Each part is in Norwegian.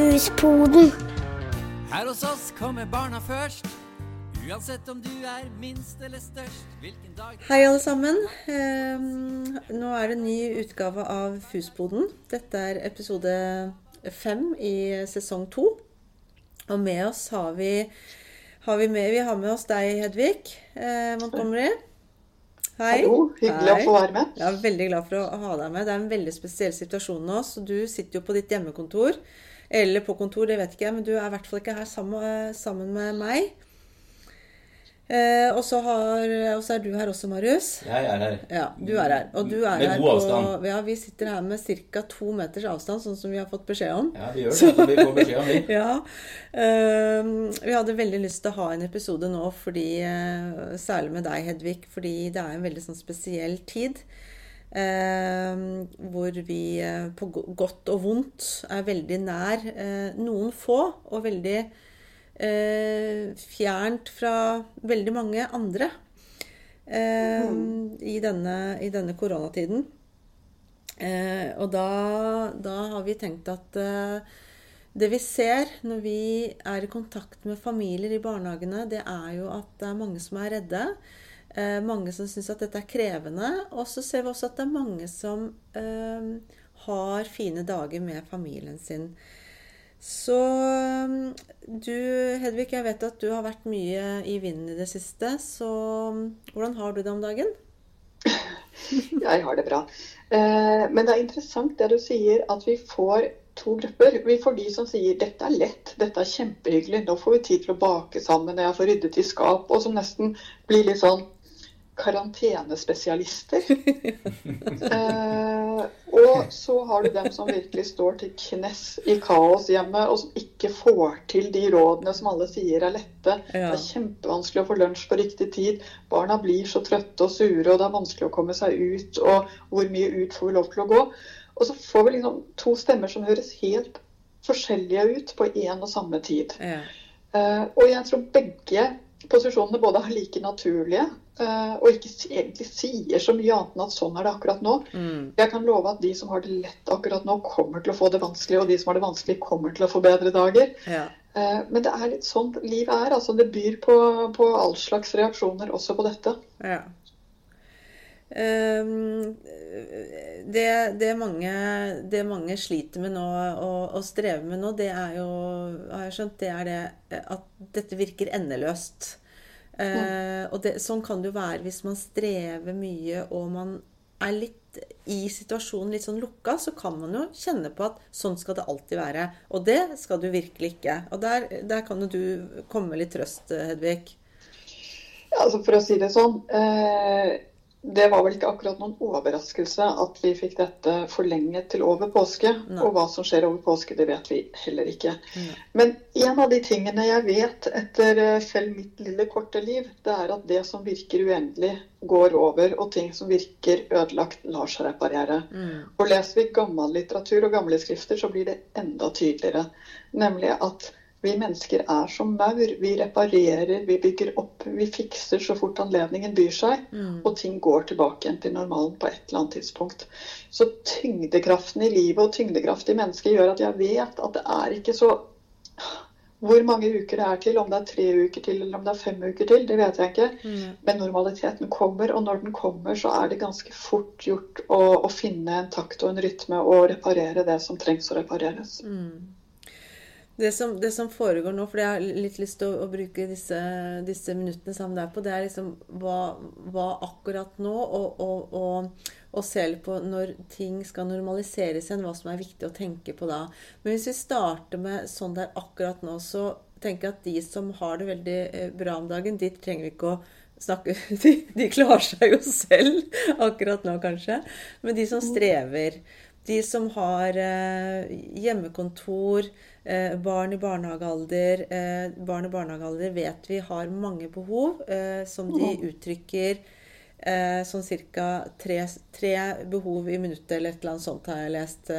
Fuspoden. Her hos oss kommer barna først. Uansett om du er minst eller størst. Hvilken dag Hei, alle sammen. Ehm, nå er det en ny utgave av Fusboden. Dette er episode fem i sesong to. Og med oss har vi, har vi, med, vi har med oss deg, Hedvig eh, Montgomery. Hei. Hallo, hyggelig Hei. å få være med. Jeg er veldig glad for å ha deg med. Det er en veldig spesiell situasjon nå. Så du sitter jo på ditt hjemmekontor. Eller på kontor, det vet ikke jeg, men du er i hvert fall ikke her sammen, sammen med meg. Eh, og så er du her også, Marius. Jeg er her. Ja, du er her. Og du er Med her god avstand. På, ja, vi sitter her med ca. to meters avstand, sånn som vi har fått beskjed om. Ja, vi gjør det. Så vi får beskjed om det. Ja. Eh, vi hadde veldig lyst til å ha en episode nå, fordi, eh, særlig med deg, Hedvig, fordi det er en veldig sånn spesiell tid. Ehm, hvor vi eh, på godt og vondt er veldig nær eh, noen få, og veldig eh, fjernt fra veldig mange andre eh, i, denne, i denne koronatiden. Eh, og da, da har vi tenkt at eh, det vi ser når vi er i kontakt med familier i barnehagene, det er jo at det er mange som er redde. Eh, mange som syns at dette er krevende. Og så ser vi også at det er mange som eh, har fine dager med familien sin. Så um, du, Hedvig, jeg vet at du har vært mye i vinden i det siste. Så hvordan har du det om dagen? Jeg har det bra. Eh, Men det er interessant det du sier, at vi får to grupper. Vi får de som sier dette er lett, dette er kjempehyggelig, nå får vi tid til å bake sammen, jeg får ryddet i skap, og som nesten blir litt sånn karantenespesialister. Eh, og så har du dem som virkelig står til knes i kaos hjemme, og som ikke får til de rådene som alle sier er lette. Det er kjempevanskelig å få lunsj på riktig tid. Barna blir så trøtte og sure, og det er vanskelig å komme seg ut. Og hvor mye ut får vi lov til å gå? Og så får vi liksom to stemmer som høres helt forskjellige ut på én og samme tid. Ja. Eh, og jeg tror begge posisjonene både er like naturlige eh, og ikke egentlig sier så mye annet enn at sånn er det akkurat nå. Mm. Jeg kan love at de som har det lett akkurat nå, kommer til å få det vanskelig, og de som har det vanskelig, kommer til å få bedre dager. ja. Eh, men det er litt sånn livet er. altså Det byr på, på all slags reaksjoner også på dette. Ja. Ehm, det, det, mange, det mange sliter med nå og, og strever med nå, det er jo har jeg skjønt, det er det at dette virker endeløst. Eh, og det, sånn kan det jo være hvis man strever mye og man er litt i situasjonen litt sånn lukka, så kan man jo kjenne på at sånn skal det alltid være. Og det skal du virkelig ikke. Og der, der kan jo du komme med litt trøst, Hedvig. Ja, altså For å si det sånn eh, Det var vel ikke akkurat noen overraskelse at vi fikk dette forlenget til over påske. Nei. Og hva som skjer over påske, det vet vi heller ikke. Nei. Men en av de tingene jeg vet etter eh, selv mitt lille korte liv, det er at det som virker uendelig, går over, og ting som virker ødelagt, lar seg reparere. Nei. Og leser vi gammel litteratur og gamle skrifter, så blir det enda tydeligere. Nemlig at vi mennesker er som maur. Vi reparerer, vi bygger opp, vi fikser så fort anledningen byr seg. Mm. Og ting går tilbake igjen til normalen på et eller annet tidspunkt. Så tyngdekraften i livet og tyngdekraft i mennesket gjør at jeg vet at det er ikke så hvor mange uker det er til, om det er tre uker til eller om det er fem uker til, det vet jeg ikke. Mm. Men normaliteten kommer, og når den kommer, så er det ganske fort gjort å, å finne en takt og en rytme og reparere det som trengs å repareres. Mm. Det som, det som foregår nå, for jeg har litt lyst til å, å bruke disse, disse minuttene sammen der på, det er liksom hva, hva akkurat nå, og, og, og, og se litt på når ting skal normaliseres igjen, hva som er viktig å tenke på da. Men hvis vi starter med sånn der akkurat nå, så tenker jeg at de som har det veldig eh, bra om dagen, de trenger vi ikke å snakke De, de klarer seg jo selv akkurat nå, kanskje. Men de som strever, de som har eh, hjemmekontor, eh, barn i barnehagealder eh, Barn i barnehagealder vet vi har mange behov eh, som de uttrykker sånn ca. Tre, tre behov i minuttet eller et eller annet sånt har jeg lest.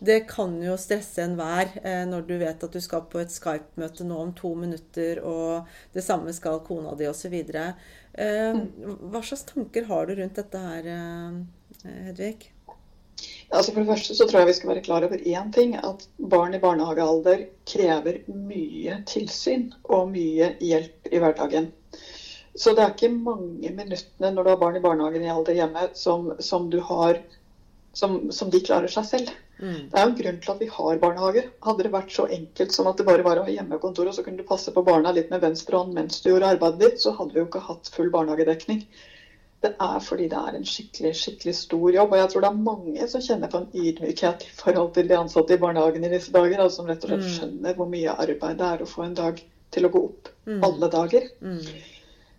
Det kan jo stresse enhver når du vet at du skal på et Skype-møte nå om to minutter, og det samme skal kona di osv. Eh, hva slags tanker har du rundt dette her, Hedvig? Altså For det første så tror jeg vi skal være klar over én ting. At barn i barnehagealder krever mye tilsyn og mye hjelp i hverdagen. Så det er ikke mange minuttene når du har barn i barnehagen i alder hjemme som, som du har som, som, de klarer seg selv. Mm. Det er jo en grunn til at vi har barnehager. Hadde det vært så enkelt som at det bare var å ha hjemmekontor, og så kunne du passe på barna litt med venstre hånd mens du gjorde arbeidet ditt, så hadde vi jo ikke hatt full barnehagedekning. Det er fordi det er en skikkelig skikkelig stor jobb. Og jeg tror det er mange som kjenner på en ydmykhet i forhold til de ansatte i barnehagen i disse dager. Altså som rett og slett mm. skjønner hvor mye arbeid det er å få en dag til å gå opp mm. alle dager. Mm.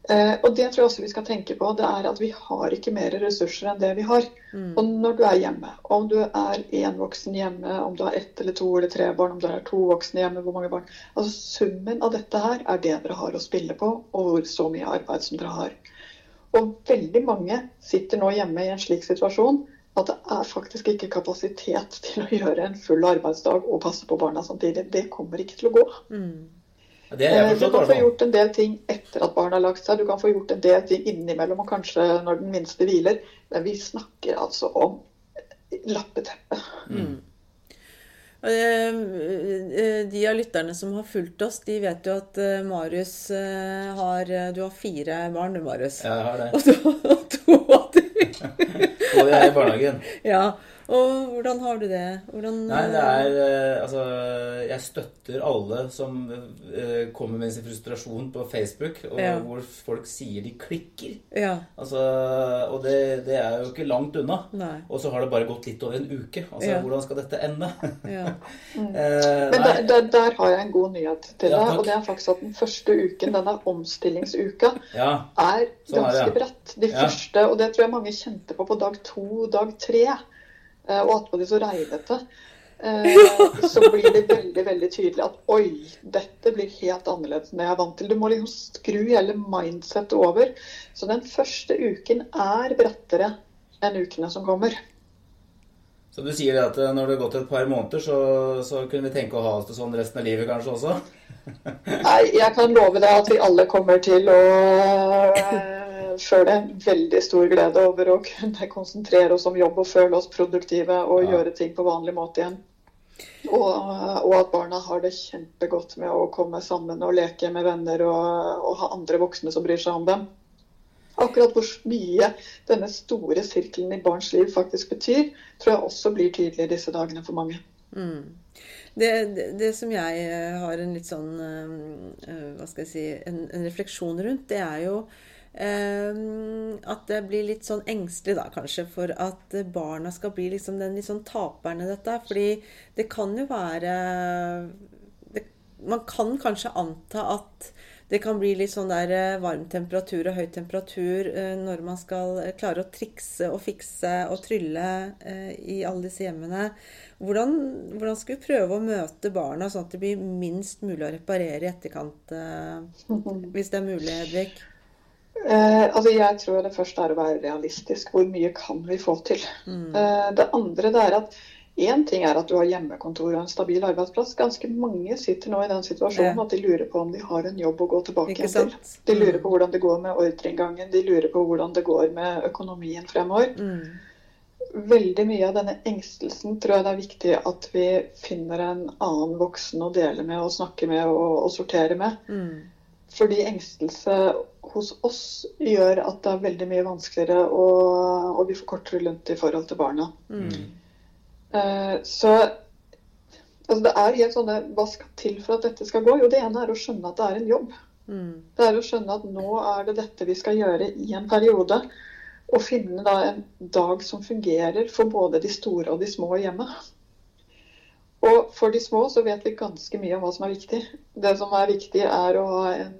Eh, og det tror jeg også vi skal tenke på. Det er at vi har ikke mer ressurser enn det vi har. Mm. Og når du er hjemme, om du er én voksen hjemme, om du har ett eller to eller tre barn, om du er to voksne hjemme, hvor mange barn Altså Summen av dette her er det dere har å spille på, og hvor så mye arbeid som dere har. Og veldig mange sitter nå hjemme i en slik situasjon at det er faktisk ikke kapasitet til å gjøre en full arbeidsdag og passe på barna samtidig. Det kommer ikke til å gå. Mm. Forstått, du kan få gjort en del ting etter at barna har lagt seg. Du kan få gjort en del ting innimellom og kanskje når den minste hviler. Men vi snakker altså om lappeteppe. Mm. Eh, eh, de av lytterne som har fulgt oss, de vet jo at eh, Marius har Du har fire barn, du, Marius. Ja, jeg har det. Og to, to av dem Og de er i barnehagen. Ja. Og hvordan har du det? Hvordan, Nei, det er eh, Altså, jeg støtter alle som uh, kommer med sin frustrasjon på Facebook, og ja. hvor folk sier de klikker. Ja. Altså, og det, det, er jo ikke langt unna. Nei. Og så har det bare gått litt over en uke. Altså, ja. hvordan skal dette ende? Ja. mm. Men der, der, der, har jeg en god nyhet til deg. og det er faktisk at den første uken, denne omstillingsuka, er sånn ganske er bratt. De første, og det tror jeg mange kjente på på dag to, dag tre. Eh, og attpåtil så regnet det. Eh, så blir det veldig veldig tydelig at oi, dette blir helt annerledes enn jeg er vant til. Du må liksom skru hele mindsettet over. Så den første uken er brattere enn ukene som kommer. Så du sier at eh, når det har gått et par måneder, så, så kunne vi tenke å ha oss det sånn resten av livet kanskje også? Nei, jeg kan love deg at vi alle kommer til å føle veldig stor glede over å kunne konsentrere oss om jobb og føle oss produktive og ja. gjøre ting på vanlig måte igjen. Og, og, at barna har det kjempegodt med å komme sammen og leke med venner og, og, ha andre voksne som bryr seg om dem. Akkurat hvor mye denne store sirkelen i barns liv faktisk betyr, tror jeg også blir tydelig i disse dagene for mange. Mm. Det, det, det, som jeg eh, har en litt sånn uh, Hva skal jeg si en, en refleksjon rundt, det er jo at det blir litt sånn engstelig, da, kanskje, for at barna skal bli liksom den litt sånn taperen i dette. Fordi det kan jo være det, Man kan kanskje anta at det kan bli litt sånn der eh, varm temperatur og høy temperatur eh, når man skal klare å trikse og fikse og trylle eh, i alle disse hjemmene. Hvordan, hvordan skal vi prøve å møte barna sånn at det blir minst mulig å reparere i etterkant? Hvis det er mulig, Hedvig? Eh, altså jeg tror det første er å være realistisk. Hvor mye kan vi få til? Mm. Eh, det andre det er at Én ting er at du har hjemmekontor og en stabil arbeidsplass. Ganske mange sitter nå i den situasjonen ja. at de lurer på om de har en jobb å gå tilbake til. De lurer mm. på hvordan det går med ordreinngangen, de lurer på hvordan det går med økonomien fremover. Mm. Veldig mye av denne engstelsen tror jeg det er viktig at vi finner en annen voksen å dele med og snakke med og, og sortere med. Mm. Fordi engstelse hos oss gjør at det er veldig mye vanskeligere, og, og vi får kortere lunt i forhold til barna. Mm. Uh, så altså det er helt sånne Hva skal til for at dette skal gå? Jo, det ene er å skjønne at det er en jobb. Mm. Det er å skjønne at nå er det dette vi skal gjøre i en periode. Og finne da en dag som fungerer for både de store og de små hjemme. Og for de små så vet vi ganske mye om hva som er viktig. Det som er viktig, er å ha en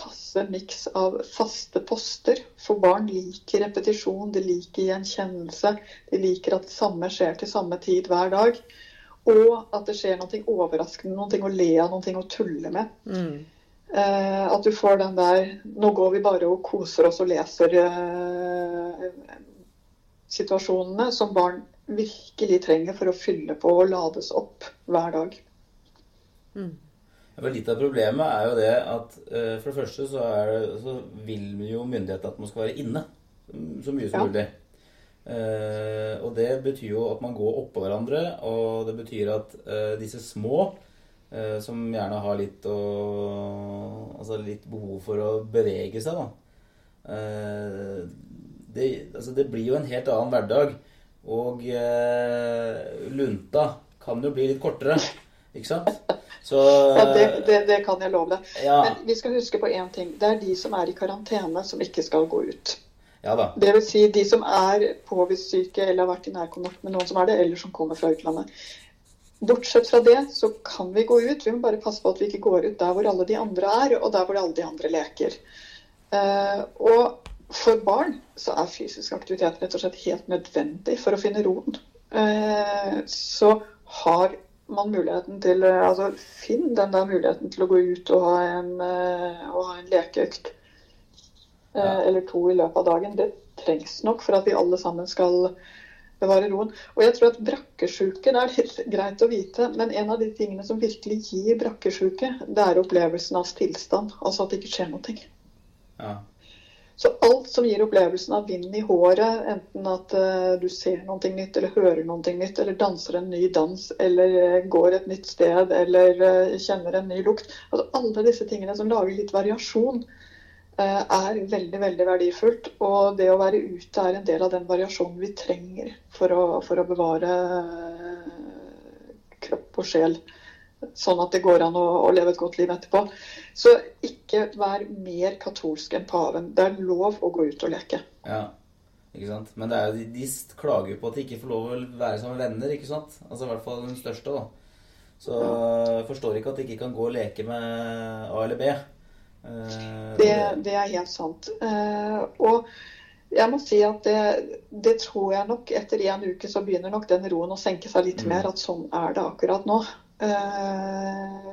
passe miks av faste poster. For barn liker repetisjon, de liker gjenkjennelse. De liker at det samme skjer til samme tid hver dag. Og at det skjer noe overraskende, noe å le av, noe å tulle med. Mm. Eh, at du får den der Nå går vi bare og koser oss og leser eh, situasjonene som barn virkelig trenger for å fylle på og lades opp hver dag. Mm. Litt av problemet er jo det at uh, for det første så, det, så vil jo myndighetene at man skal være inne så mye som ja. mulig. Uh, og det betyr jo at man går oppå hverandre, og det betyr at disse små som gjerne har litt, å, altså litt behov for å bevege seg, da. Det, altså det blir jo en helt annen hverdag. Og lunta kan jo bli litt kortere. Ikke sant? Så, ja, det, det, det, kan jeg love deg. Ja. Men vi skal huske på én ting. Det er de som er i karantene, som ikke skal gå ut. Ja da. Det vil si de som er påvist syke eller har vært i nærkontakt med noen som er det, eller som kommer fra utlandet. Bortsett fra det så kan vi gå ut. Vi må bare passe på at vi ikke går ut der hvor alle de andre er, og der hvor alle de andre leker. Uh, og for barn så er fysisk aktivitet rett og slett helt nødvendig for å finne roen. Uh, så har man muligheten til eh, altså Finn den der muligheten til å gå ut og ha en, og ha en lekeøkt ja. eller to i løpet av dagen. Det trengs nok for at vi alle sammen skal bevare roen. Og jeg tror at brakkesjuke det er litt greit å vite, men en av de tingene som virkelig gir brakkesjuke, det er opplevelsen av stillstand. Altså at det ikke skjer noe. Ja. Så alt som gir opplevelsen av vind i håret, enten at uh, du ser noe nytt, eller hører noe nytt, eller danser en ny dans, eller uh, går et nytt sted, eller uh, kjenner en ny lukt altså Alle disse tingene som lager litt variasjon, er veldig veldig verdifullt. Og det å være ute er en del av den variasjonen vi trenger for å, for å bevare kropp og sjel sånn at det går an å, å, leve et godt liv etterpå. Så ikke vær mer katolsk enn paven. Det er lov å gå ut og leke. Ja, ikke sant. Men det er, de, de klager på at de ikke får lov å være som venner, ikke sant. Altså i hvert fall den største, da. Så jeg forstår ikke at de ikke kan gå og leke med A eller B. Uh, det, det, er helt sant. Uh, og jeg må si at det, det, tror jeg nok etter en uke så begynner nok den roen å senke seg litt mm. mer. At sånn er det akkurat nå. Eh,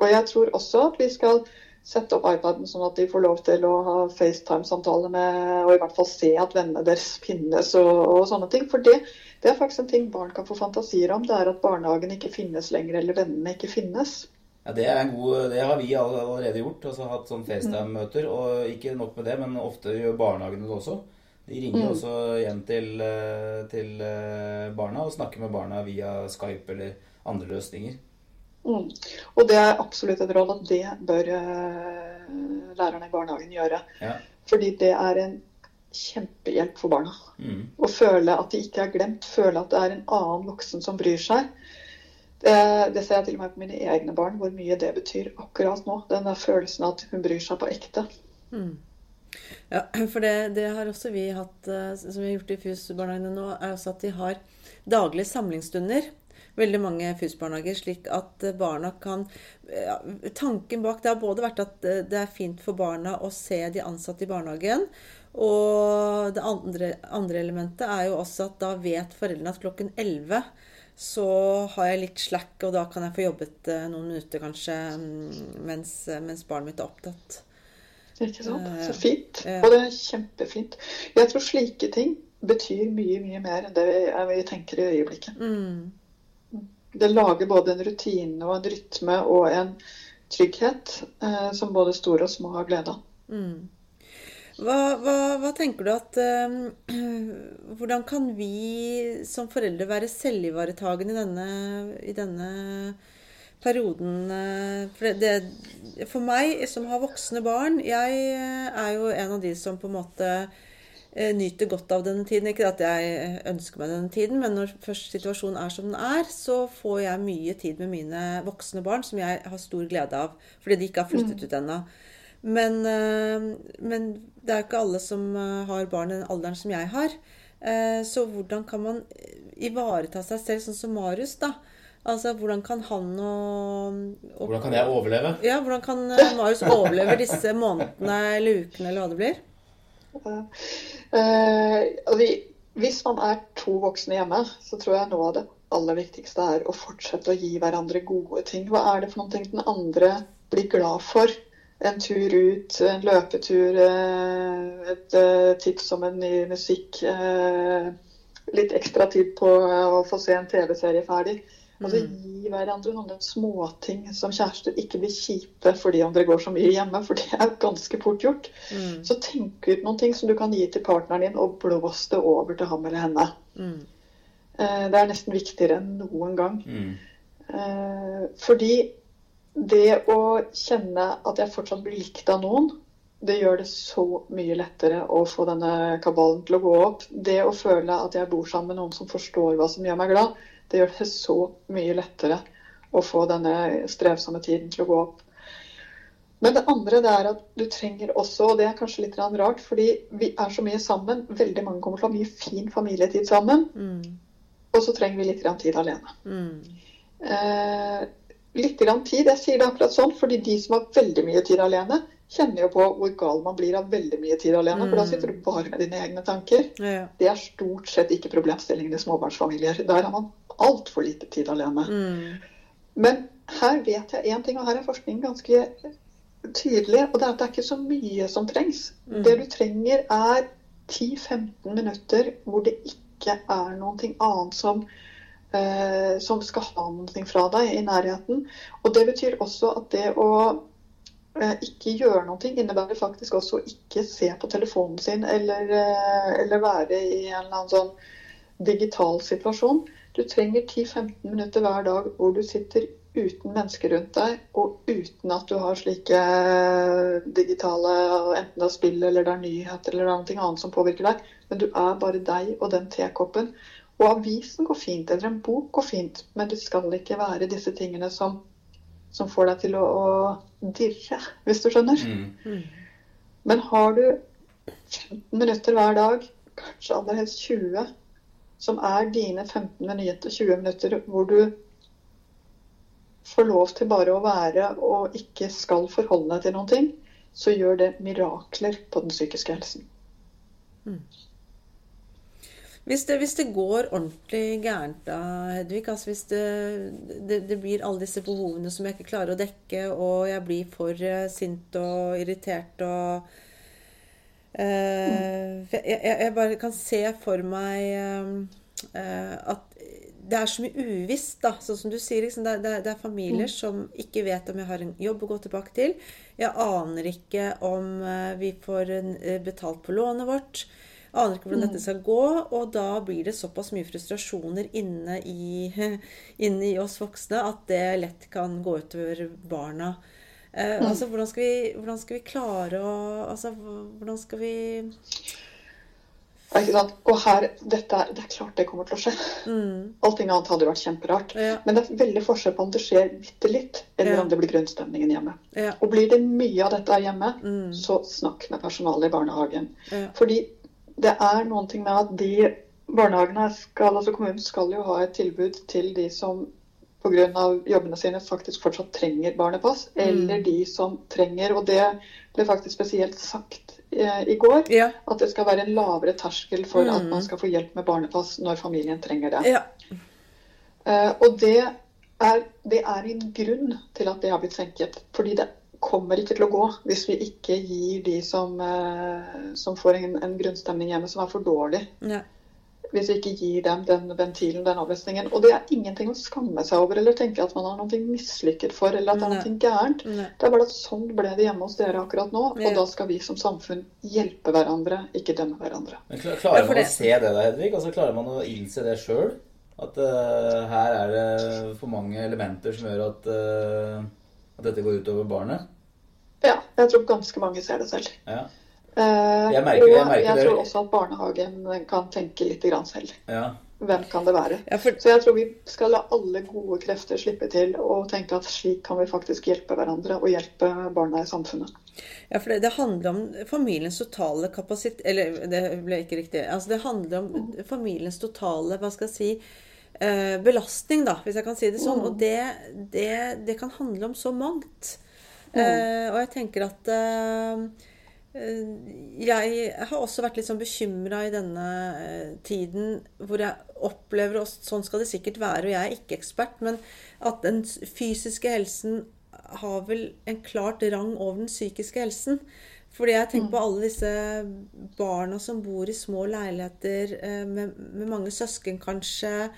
og jeg tror også at vi skal sette opp iPaden sånn at de får lov til å ha FaceTime-samtale med Og i hvert fall se at vennene deres finnes og, og sånne ting. For det, det, er faktisk en ting barn kan få fantasier om. Det er at barnehagen ikke finnes lenger, eller vennene ikke finnes. Ja, Det er en god, det har vi allerede gjort. altså Hatt sånn FaceTime-møter. Og ikke nok med det, men ofte gjør barnehagene det også. De ringer mm. også hjem til, eh, til, eh, barna og snakker med barna via Skype eller andre løsninger. Mm. Og det er absolutt et råd at det bør uh, lærerne i barnehagen gjøre. Ja. Fordi det er en kjempehjelp for barna. Mm. Å føle at de ikke er glemt, føle at det er en annen voksen som bryr seg. Det, det, ser jeg til og med på mine egne barn, hvor mye det betyr akkurat nå. Den der følelsen at hun bryr seg på ekte. Mm. Ja, for det, det, har også vi hatt, eh, som vi har gjort i FUS-barnehagene nå, er også at de har daglige samlingsstunder veldig mange FUS-barnehager, slik at barna kan Tanken bak det har både vært at det er fint for barna å se de ansatte i barnehagen. Og det andre, andre elementet er jo også at da vet foreldrene at klokken 11 så har jeg litt slack, og da kan jeg få jobbet eh, noen minutter kanskje mm, mens, mens barnet mitt er opptatt. Ikke sant. Eh, så fint. Og det er kjempefint. Jeg tror slike ting betyr mye, mye mer enn det vi tenker i øyeblikket. Mm det lager både en rutine og en rytme og en trygghet eh, som både store og små har glede av. Mm. Hva, hva, hva, tenker du at eh, Hvordan kan vi som foreldre være selvivaretagende i denne, i denne perioden? Uh, for, det, for meg som har voksne barn Jeg er jo en av de som på en måte Eh, nyter godt av denne tiden. Ikke at jeg ønsker meg denne tiden, men når først situasjonen er som den er, så får jeg mye tid med mine voksne barn, som jeg har stor glede av. Fordi de ikke har flyttet mm. ut ennå. Men, eh, men, det er ikke alle som eh, har barn i den alderen som jeg har. Så hvordan kan man ivareta seg selv, sånn som Marius, da? Altså, Hvordan kan han og, og Hvordan kan jeg overleve? Ja, Hvordan kan Marius overleve disse månedene eller ukene, eller hva det blir? Uh, hvis man er to voksne hjemme, så tror jeg noe av det aller viktigste er å fortsette å gi hverandre gode ting. Hva er det for noen ting den andre blir glad for? En tur ut, en løpetur, eh, et eh, tips om en ny musikk. Litt ekstra tid på å få se en TV-serie ferdig. Altså mm. Gi hverandre noen småting som kjærester. Ikke bli kjipe fordi om dere går så mye hjemme, for det er ganske fort gjort. Mm. Så tenk ut noen ting som du kan gi til partneren din, og blås det over til ham eller henne. Mm. Eh, det er nesten viktigere enn noen gang. Mm. Eh, fordi det å kjenne at jeg fortsatt blir likt av noen, det gjør det så mye lettere å få denne kabalen til å gå opp. Det å føle at jeg bor sammen med noen som forstår hva som gjør meg glad, det gjør det så mye lettere å få denne strevsomme tiden til å gå opp. Men det andre det er at du trenger også, og det er kanskje litt rart, fordi vi er så mye sammen. Veldig mange kommer til å ha mye fin familietid sammen. Mm. Og så trenger vi litt tid alene. Mm. Eh, litt tid, jeg sier det akkurat sånn, fordi de som har veldig mye tid alene, kjenner jo på hvor gal man blir av veldig mye tid alene. For da sitter du bare med dine egne tanker. Ja. Det er stort sett ikke problemstillingen i småbarnsfamilier. Der har man altfor lite tid alene. Mm. Men her vet jeg én ting, og her er forskningen ganske tydelig. Og det er at det er ikke så mye som trengs. Mm. Det du trenger, er 10-15 minutter hvor det ikke er noe annet som, eh, som skal ha noe fra deg i nærheten. Og det betyr også at det å ikke gjøre noe innebærer faktisk også å ikke se på telefonen sin eller, eh, eller være i en eller annen sånn digital situasjon. Du trenger 10-15 minutter hver dag hvor du sitter uten mennesker rundt deg, og uten at du har slike digitale enten det er spill eller det er nyheter eller er noe annet som påvirker deg. Men du er bare deg og den tekoppen. Og avisen går fint, eller en bok går fint, men det skal ikke være disse tingene som, som får deg til å, å dirre, hvis du skjønner. Mm. Men har du 15 minutter hver dag, kanskje aller helst 20, som er dine 15 minutter, 20 minutter hvor du får lov til bare å være og ikke skal forholde deg til noen ting, så gjør det mirakler på den psykiske helsen. Hvis det, hvis det går ordentlig gærent da, Hedvig, altså hvis det, det, det blir alle disse behovene som jeg ikke klarer å dekke, og jeg blir for eh, sint og irritert og eh, jeg, jeg, bare kan se for meg eh, at det er så mye uvisst, da. Sånn som du sier, liksom, det, er, det er familier som ikke vet om jeg har en jobb å gå tilbake til. Jeg aner ikke om eh, vi får eh, betalt på lånet vårt. Aner ikke hvordan dette skal gå. Og da blir det såpass mye frustrasjoner inne i, inne i oss voksne at det lett kan gå utover barna. Eh, altså, hvordan skal, vi, hvordan skal vi klare å Altså, hvordan skal vi Ikke sant? Og her, dette Det er klart det kommer til å skje. mm, Allting annet hadde vært kjemperart. Ja. Men det er veldig forskjell på om det skjer bitte litt, eller Ja. om det blir grunnstemningen hjemme. Ja. Og blir det mye av dette hjemme, Mm. så snakk med personalet i barnehagen. Fordi det er noen ting med at de barnehagene skal, altså kommunen skal jo ha et tilbud til de som pga. jobbene sine faktisk fortsatt trenger barnepass, Mm. eller de som trenger, og det ble faktisk spesielt sagt eh, i går, Ja. at det skal være en lavere terskel for at Mm. man skal få hjelp med barnepass når familien trenger det. ja. Eh, og det er, det er en grunn til at det har blitt senket. Fordi det kommer ikke til å gå hvis vi ikke gir de som, eh, som får en, en grunnstemning hjemme som er for dårlig. ja. Hvis vi ikke gir dem den ventilen, den avlastningen. Og det er ingenting å skamme seg over eller tenke at man har noe mislykket for, eller at det er noe gærent. Nei. Det er bare at sånn ble det hjemme hos dere akkurat nå. Ja. Og da skal vi som samfunn hjelpe hverandre, ikke dømme hverandre. Men Klarer man å se det da, Hedvig? Altså, klarer man å innse det sjøl? At uh, her er det for mange elementer som gjør at, eh, at dette går utover barnet? Ja, jeg tror ganske mange ser det selv. Ja. Eh, Jeg merker- jeg merker jeg tror også at barnehagen kan tenke litt grann selv. ja. Hvem kan det være? ja for, Så jeg tror vi skal la alle gode krefter slippe til og tenke at slik kan vi faktisk hjelpe hverandre og hjelpe barna i samfunnet. Ja, for det, det handler om familiens totale kapasitet Eller det ble ikke riktig. Altså, det handler om familiens totale hva skal jeg si, belastning, da, hvis jeg kan si det sånn. Og det, det, det kan handle om så mangt. Eh, og jeg tenker at eh, eh, jeg har også vært litt sånn bekymra i denne eh, tiden hvor jeg opplever, og sånn skal det sikkert være, og jeg er ikke ekspert, men at den fysiske helsen har vel en klart rang over den psykiske helsen. Fordi jeg tenker på alle disse barna som bor i små leiligheter eh, med, med mange søsken, kanskje.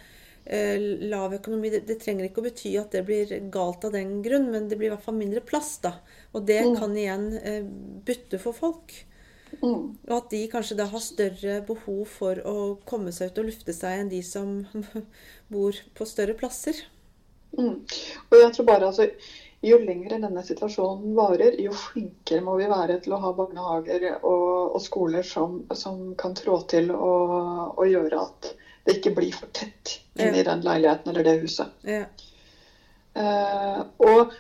Eh, Lav økonomi. Det, det trenger ikke å bety at det blir galt av den grunn, men det blir i hvert fall mindre plass, da. Og det kan igjen eh, bytte for folk. Mm. Og at de kanskje da har større behov for å komme seg ut og lufte seg enn de som bor på større plasser. Mm. Og jeg tror bare altså, Jo lengre denne situasjonen varer, jo flinkere må vi være til å ha barnehager og, og skoler som, som, kan trå til og, og, gjøre at det ikke blir for tett inn i den leiligheten eller det huset. Ja. Uh, og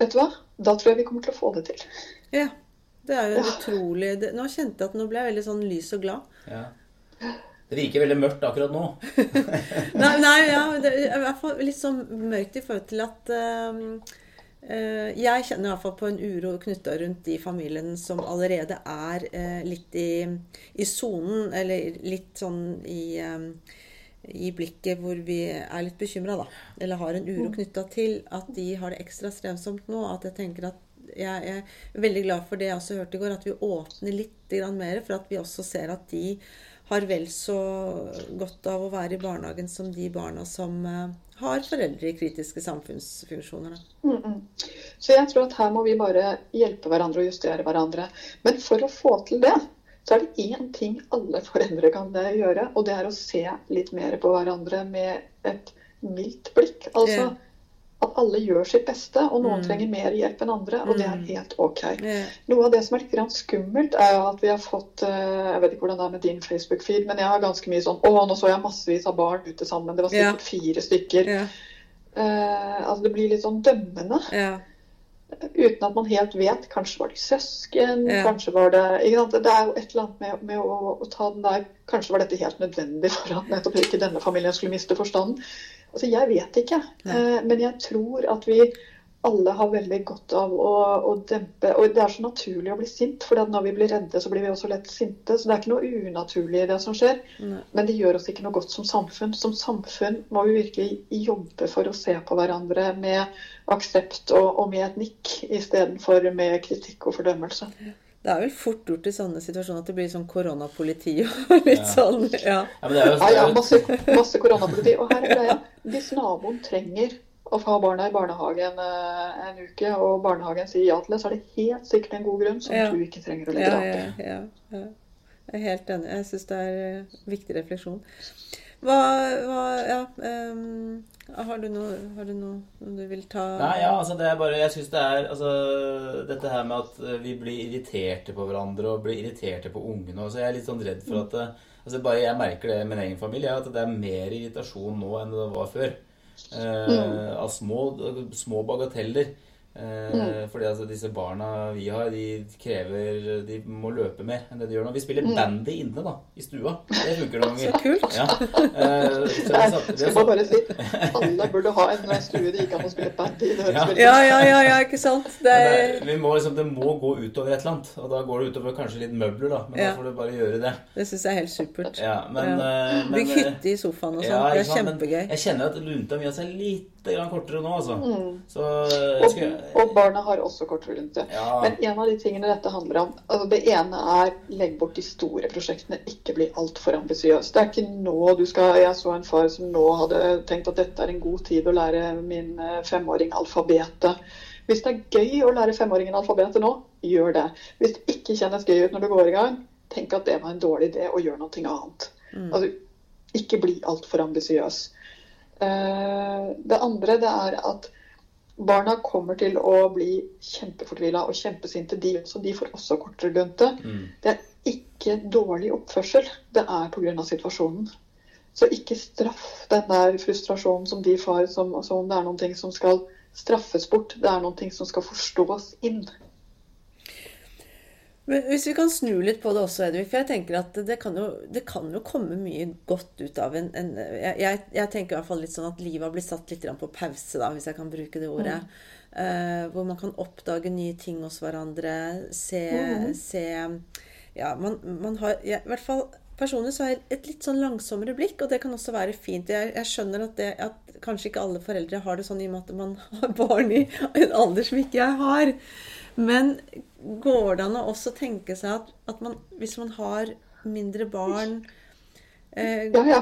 vet du hva? Da tror jeg vi kommer til å få det til. Ja. Det er jo Ja. utrolig det, Nå kjente jeg at nå ble jeg veldig sånn lys og glad. Ja. Det virker veldig mørkt akkurat nå. Nei, nei ja, det er i hvert fall litt sånn mørkt i forhold til at eh, Jeg kjenner i hvert fall på en uro knytta rundt de familiene som allerede er eh, litt i i sonen, eller litt sånn i eh, i blikket hvor vi er litt bekymra, da. Eller har en uro knytta til at de har det ekstra strevsomt nå. At jeg tenker at jeg er veldig glad for det jeg også hørte i går, at vi åpner litt mer. For at vi også ser at de har vel så godt av å være i barnehagen som de barna som eh, har foreldre i kritiske samfunnsfunksjoner. Mm, mm. Så jeg tror at her må vi bare hjelpe hverandre og justere hverandre. Men for å få til det, så er det én ting alle foreldre kan eh, gjøre, og det er å se litt mer på hverandre med et mildt blikk. Altså. At alle gjør sitt beste, og noen trenger mer hjelp enn andre, og det er helt OK. Yeah. Noe av det som er litt skummelt, er at vi har fått eh, Jeg vet ikke hvordan det er med din Facebook-feed, men jeg har ganske mye sånn Å, nå så jeg massevis av barn ute sammen. Det var sikkert yeah. fire stykker. Yeah. Uh, altså Det blir litt sånn dømmende. Uten at man helt vet. Kanskje var de søsken, kanskje var det? Det er jo et eller annet med, med å, å ta den der Kanskje var dette helt nødvendig for at nettopp ikke denne familien skulle miste forstanden. Altså, Jeg vet ikke. Eh, men jeg tror at vi alle har veldig godt av å, å dempe Og det er så naturlig å bli sint, for når vi blir redde, så blir vi også lett sinte. Så det er ikke noe unaturlig i det som skjer. Nei. Men det gjør oss ikke noe godt som samfunn. Som samfunn må vi virkelig jobbe for å se på hverandre med aksept og, og med et nikk, istedenfor med kritikk og fordømmelse. Det er vel fort gjort i sånne situasjoner at det blir sånn koronapoliti og litt Ja. sånn. Ja. Ja, men det er jo, Ja, ja, det jo masse, masse koronapoliti. Og her er greia. Hvis naboen trenger å få ha barna i barnehagen eh, en uke, og barnehagen sier ja til det, så er det helt sikkert en god grunn som Ja. du ikke trenger å legge Ja, deg i. ja. Jeg er helt enig. Jeg syns det er en viktig refleksjon. Hva, hva Ja. ehm, har, du noe, har du noe du vil ta Nei, ja, altså det er bare Jeg syns det er altså Dette her med at eh, vi blir irriterte på hverandre og blir irriterte på ungene og så Jeg er litt sånn redd for at eh, altså Bare jeg merker det i min egen familie, at det er mer irritasjon nå enn det var før. Eh, Av små, små bagateller. Eh, Fordi altså disse barna vi har, de krever De må løpe mer enn det de gjør nå. Vi spiller bandy inne, da. I stua. Det funker noen Så kult. Ja. Uh, så Nei, satt- skal satt- man bare si alle burde ha en stue de ikke kan spille bandy i. Ja. Ja, ja, ja, ja, ikke sant? Det er, det, vi må liksom, det må gå utover et eller annet. Og da går det utover kanskje litt møbler, da. Men Ja. da får du bare gjøre det. det syns jeg er helt supert. Ja, men, Ja. eh, men Bygg hytte i sofaen og sånt. ja, det er sant, kjempegøy. Jeg kjenner at lunta mi har er litt grann kortere nå, altså. Mm. Så skal... Og, og barna har også kortere lunte. Ja. Men en av de tingene dette handler om altså Det ene er legg bort de store prosjektene, ikke bli altfor ambisiøs. Det er ikke nå du skal Jeg så en far som nå hadde tenkt at dette er en god tid å lære min eh, femåring alfabetet. Hvis det er gøy å lære femåringen alfabetet nå, gjør det. Hvis det ikke kjennes gøy ut når du går i gang, tenk at det var en dårlig idé, og gjør noe annet. Altså, ikke bli altfor ambisiøs. Eh, Det andre det er at barna kommer til å bli kjempefortvila og kjempesinte, de også. De får også kortere lunte. Mm. Det er ikke dårlig oppførsel, det er pga. situasjonen. Så ikke straff den der frustrasjonen som de får, som, som om det er noen ting som skal straffes bort. Det er noen ting som skal forstås inn. Men hvis vi kan snu litt på det også, Edvig, for jeg tenker at det kan jo, det kan jo komme mye godt ut av en, en jeg, jeg, tenker i hvert fall litt sånn at livet har blitt satt litt på pause, da, hvis jeg kan bruke det ordet. Eh, hvor man kan oppdage nye ting hos hverandre. Se, se Ja, man, man har ja, I hvert fall personlig så har jeg et litt sånn langsommere blikk, og det kan også være fint. Jeg, jeg skjønner at, det, at kanskje ikke alle foreldre har det sånn i og med at man har barn i en alder som ikke jeg har. Men går det an å også tenke seg at, at man, hvis man har mindre barn eh, Ja, ja.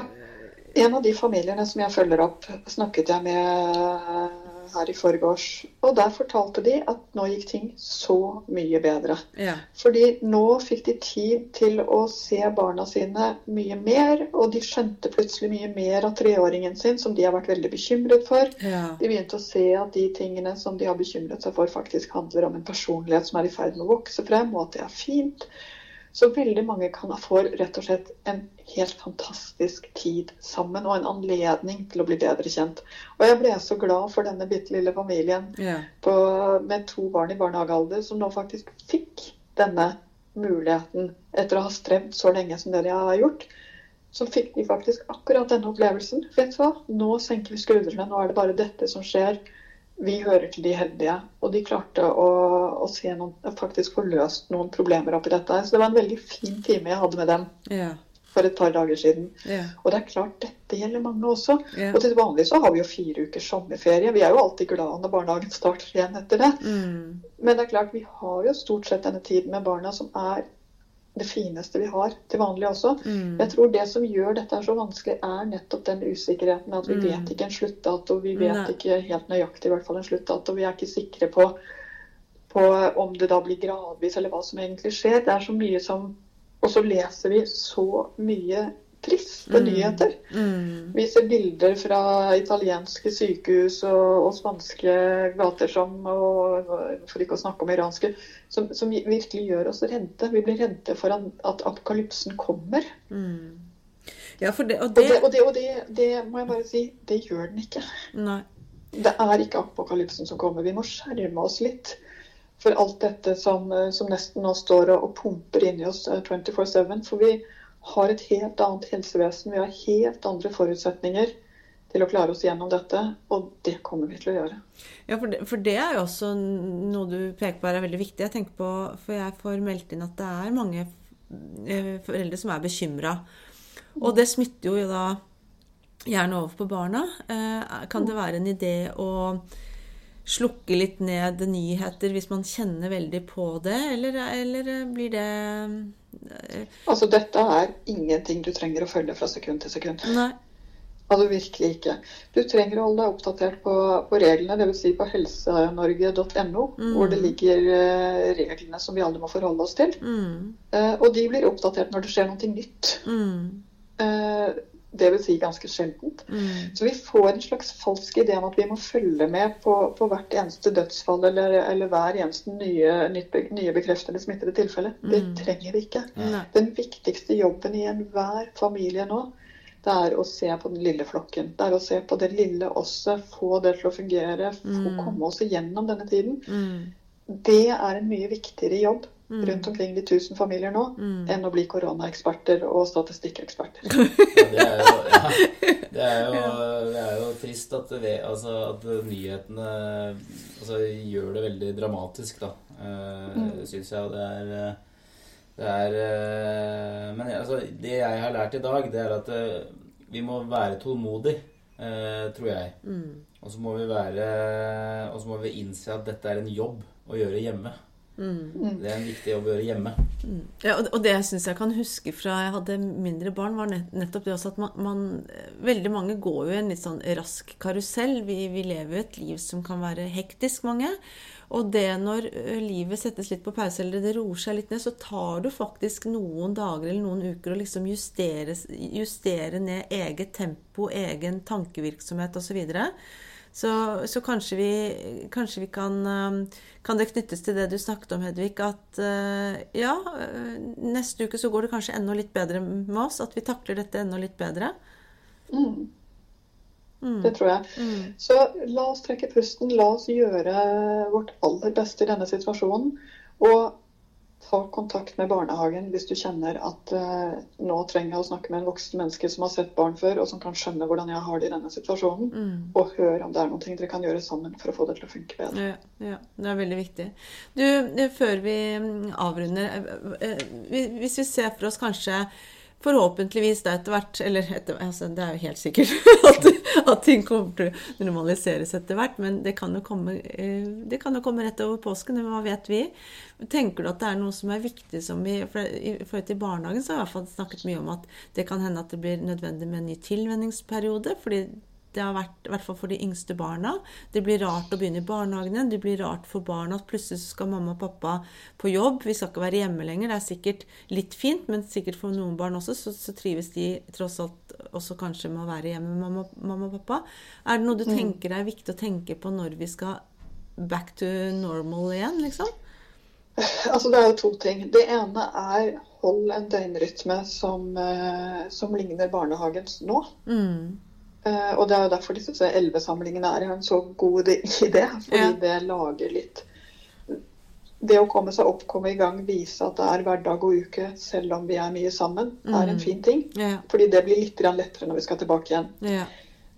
En av de familiene som jeg følger opp, snakket jeg med her i forgårs. Og der fortalte de at nå gikk ting så mye bedre. Ja. Fordi nå fikk de tid til å se barna sine mye mer, og de skjønte plutselig mye mer av treåringen sin, som de har vært veldig bekymret for. Ja. De begynte å se at de tingene som de har bekymret seg for, faktisk handler om en personlighet som er i ferd med å vokse frem, og at det er fint. Så veldig mange kan få rett og slett en helt fantastisk tid sammen og en anledning til å bli bedre kjent. Og jeg ble så glad for denne bitte lille familien yeah. på, med to barn i barnehagealder som nå faktisk fikk denne muligheten etter å ha strevd så lenge som dere har gjort. Så fikk de faktisk akkurat denne opplevelsen. Vet du hva? Nå senker vi skuldrene. Nå er det bare dette som skjer. Vi hører til de heldige. Og de klarte å, å se noen, faktisk få løst noen problemer oppi dette. Så det var en veldig fin time jeg hadde med dem Ja. for et par dager siden. Ja. Og det er klart, dette gjelder mange også. Ja. Og til vanlig så har vi jo fire ukers sommerferie. Vi er jo alltid glad når barnehagen starter igjen etter det. Mm. Men det er klart, vi har jo stort sett denne tiden med barna som er det fineste vi har til vanlig også. Mm. Jeg tror det som gjør dette så vanskelig, er nettopp den usikkerheten. At vi Mm. vet ikke en sluttdato. Vi vet Nei. ikke helt nøyaktig i hvert fall en sluttdato. Vi er ikke sikre på, på om det da blir gradvis, eller hva som egentlig skjer. Det er så mye som Og så leser vi så mye triste Mm. nyheter. Mm. Vi ser bilder fra italienske sykehus og, og spanske gater som, og, for ikke å snakke om iranske, som, som virkelig gjør oss redde. Vi blir redde for at apokalypsen kommer. Mm. Ja, for det Og det, og, det, og det, det må jeg bare si, det gjør den ikke. Nei. Det er ikke apokalypsen som kommer. Vi må skjerme oss litt for alt dette som, eh, som nesten nå står og, og pumper inni oss eh, 24-7. For vi har et helt annet helsevesen. Vi har helt andre forutsetninger til å klare oss gjennom dette. Og det kommer vi til å gjøre. Ja, for det, for det er jo også noe du peker på er veldig viktig. Jeg tenker på, For jeg får meldt inn at det er mange eh, foreldre som er bekymra. Og det smitter jo da gjerne over på barna. Eh, Kan det være en idé å slukke litt ned nyheter hvis man kjenner veldig på det, eller, eller blir det Altså, dette er ingenting du trenger å følge fra sekund til sekund. Nei. Altså virkelig ikke. Du trenger å holde deg oppdatert på, på reglene, dvs. Si på helsenorge.no, hvor det ligger eh, reglene som vi alle må forholde oss til. Mm, Eh, og de blir oppdatert når det skjer noe nytt. mm, Eh, det vil si ganske sjeldent. mm, Så vi får en slags falsk idé om at vi må følge med på, på hvert eneste dødsfall eller, eller hver eneste nye, nye bekreftede smittede tilfelle. Det trenger vi ikke. nei. Den viktigste jobben i enhver familie nå, det er å se på den lille flokken. Det er å se på det lille osset, få det til å fungere, få komme oss igjennom denne tiden. Mm, Det er en mye viktigere jobb rundt omkring de tusen familier nå, enn å bli koronaeksperter og statistikkeksperter. Ja, det, er jo, ja, det, er jo, det er jo trist at, det, altså, at nyhetene altså, gjør det veldig dramatisk, da. Uh, Syns jeg. Og det er, eh, det er uh, Men altså, det jeg har lært i dag, det er at uh, vi må være tålmodige, uh, tror jeg. Og så må vi være Og så må vi innse at dette er en jobb å gjøre hjemme. Det er en viktig jobb å gjøre hjemme. Ja, og og det jeg syns jeg kan huske fra jeg hadde mindre barn, var nettopp det også at man, man Veldig mange går jo i en litt sånn rask karusell. Vi, vi lever jo et liv som kan være hektisk, mange. Og det når livet settes litt på pause, eller det roer seg litt ned, så tar du faktisk noen dager eller noen uker å liksom justere, justere ned eget tempo, egen tankevirksomhet osv. Så, videre. Så Så kanskje vi, kanskje vi kan Kan det knyttes til det du snakket om, Hedvig, at ja, neste uke så går det kanskje enda litt bedre med oss? At vi takler dette enda litt bedre? Mm. Det tror jeg. Så la oss trekke pusten. La oss gjøre vårt aller beste i denne situasjonen. Og ta kontakt med barnehagen hvis du kjenner at eh, nå trenger jeg å snakke med en voksen menneske som har sett barn før, og som kan skjønne hvordan jeg har det i denne situasjonen. Og hør om det er noe dere kan gjøre sammen for å få det til å funke bedre. Ja, ja, det er veldig viktig. Du, eh, før vi mm, avrunder eh, eh, vi- Hvis vi ser for oss kanskje Forhåpentligvis da etter hvert Eller etter, altså, det er jo helt sikkert at, at ting kommer til å normaliseres etter hvert. Men det kan jo komme, eh, det kan jo komme rett over påsken. Hva vet vi? Tenker du at det er noe som er viktig som vi for I forhold til barnehagen så har jeg i hvert fall snakket mye om at det kan hende at det blir nødvendig med en ny tilvenningsperiode. fordi det har vært, i hvert fall for de yngste barna. Det blir rart å begynne i barnehagene. Det blir rart for barna at plutselig skal mamma og pappa på jobb. Vi skal ikke være hjemme lenger. Det er sikkert litt fint, men sikkert for noen barn også, så, så trives de tross alt også kanskje med å være hjemme med mamma, mamma og pappa. Er det noe du tenker er viktig å tenke på når vi skal back to normal igjen, liksom? Altså Det er jo to ting. Det ene er hold en døgnrytme som, eh, som ligner barnehagens nå. Mm. Eh, og det er jo derfor disse elvesamlingene er en så god idé. Fordi Ja. det lager litt Det å komme seg opp, komme i gang, vise at det er hverdag og uke selv om vi er mye sammen, er en fin ting. Ja. Fordi det blir litt lettere når vi skal tilbake igjen. Ja.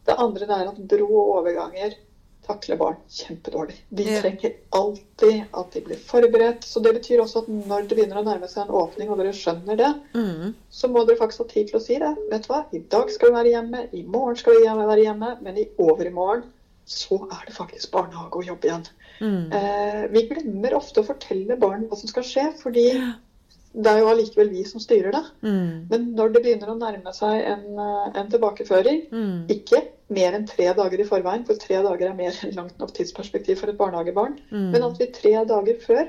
Det andre det er at brå overganger takler barn kjempedårlig. De trenger alltid at de blir forberedt. Så det betyr også at når det begynner å nærme seg en åpning, og dere skjønner det, Mm. så må dere faktisk ha tid til å si det. Vet du hva, i dag skal vi være hjemme, i morgen skal vi være hjemme, men i overmorgen så er det faktisk barnehage og jobb igjen. Mm. Eh, vi glemmer ofte å fortelle barn hva som skal skje, fordi det er jo allikevel vi som styrer det. Mm. Men når det begynner å nærme seg en, eh, en tilbakeføring, Mm. ikke mer enn tre dager i forveien, for tre dager er mer enn langt nok tidsperspektiv for et barnehagebarn, Mm. men at vi tre dager før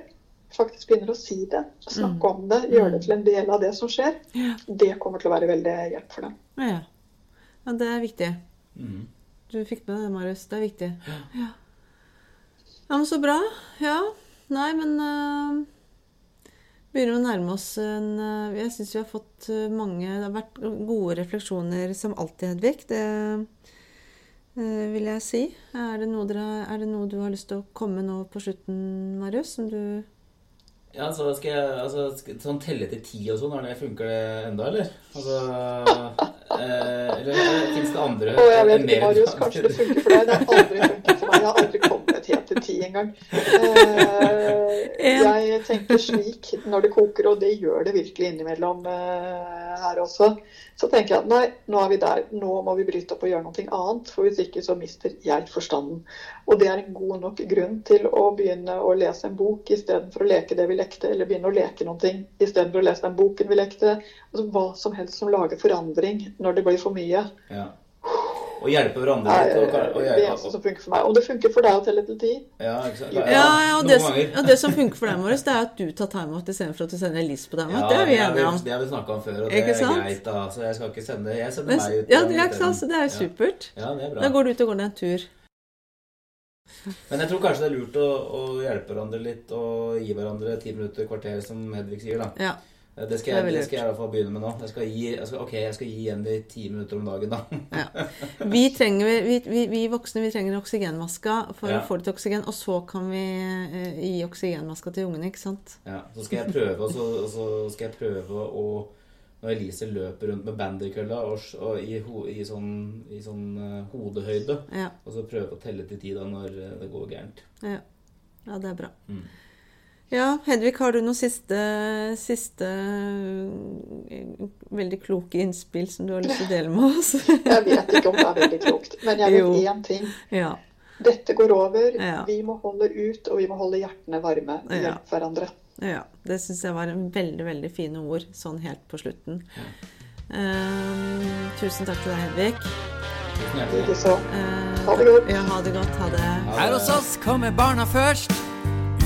faktisk begynner å si det, snakke om det, gjøre det til en del av det som skjer, Ja. det kommer til å være veldig hjelp for dem. Ja. ja, det er viktig. Mm. Du fikk med det, Marius. Det er viktig. Ja. ja, men så bra. Ja. Nei, men uh, Begynner å nærme oss en uh, Jeg syns vi har fått eh, mange Det har vært gode refleksjoner som alltid, Hedvig. Det vil jeg si. Er det, noe dere, er det noe du har lyst til å komme nå på slutten, Marius? Som du Ja, så skal jeg altså, skal, Sånn telle til ti og sånn, er det- funker det enda, eller? Altså eh, Eller fins det andre Og jeg vet ikke, Marius, kanskje det funker for deg. Det har aldri funket for meg. Jeg har aldri kommet til ti engang. Eh, jeg tenker slik når det koker, og det gjør det virkelig innimellom eh, her også. Så tenker jeg at nei, nå er vi der. Nå må vi bryte opp og gjøre noe annet. For hvis ikke så mister jeg forstanden. Og det er en god nok grunn til å begynne å lese en bok istedenfor å leke det vi lekte, eller begynne å leke noe istedenfor å lese den boken vi lekte. Altså Hva som helst som lager forandring når det blir for mye. Ja. Og hjelpe hverandre er litt. Og, og, det er også som funker for meg. Om det funker for deg å telle til ti ja. Ja, ja, og, det, og det som funker for deg, Marius, det er at du tar timeout istedenfor at du sender Elise på timeout. Ja, det er vi enige om. Det har vi snakka om før, og det er greit. da, Så jeg skal ikke sende Jeg sender Men, meg ut. ja, det er ikke sant, så det er supert. Ja, det er bra. Da går du ut og går ned en tur. Men jeg tror kanskje det er lurt å, å hjelpe hverandre litt og gi hverandre ti minutter, kvarter, som Hedvig sier. da. Ja. Det skal, jeg, det skal jeg i hvert fall begynne med nå. Jeg skal gi, jeg skal, ok, jeg skal gi igjen de ti minutter om dagen, da. Ja. Vi, trenger, vi, vi, vi voksne vi trenger oksygenmaska for Ja. å få litt oksygen, og så kan vi eh, gi oksygenmaska til ungene, ikke sant? Ja, så skal jeg prøve, så, så skal jeg prøve å Når Elise løper rundt med banderkølla og, og i, ho, i sånn, i sånn uh, hodehøyde, Ja, og så prøve å telle til ti da når eh, det går gærent. ja. ja det er bra. Mm. Ja, Hedvig, har du noen siste, siste eh, veldig kloke innspill som du har lyst til å dele med oss? Jeg vet ikke om det er veldig klokt, men jeg vet én ting. ja. Dette går over. Ja. Vi må holde ut, og vi må holde hjertene varme. Ja. Hjelpe hverandre. Ja, det syns jeg var en veldig, veldig fine ord sånn helt på slutten. Uh, tusen takk til deg, Hedvig. Likeså. Uh, Ha det godt. Ja, ha det godt. Ha det. Her hos oss kommer barna først.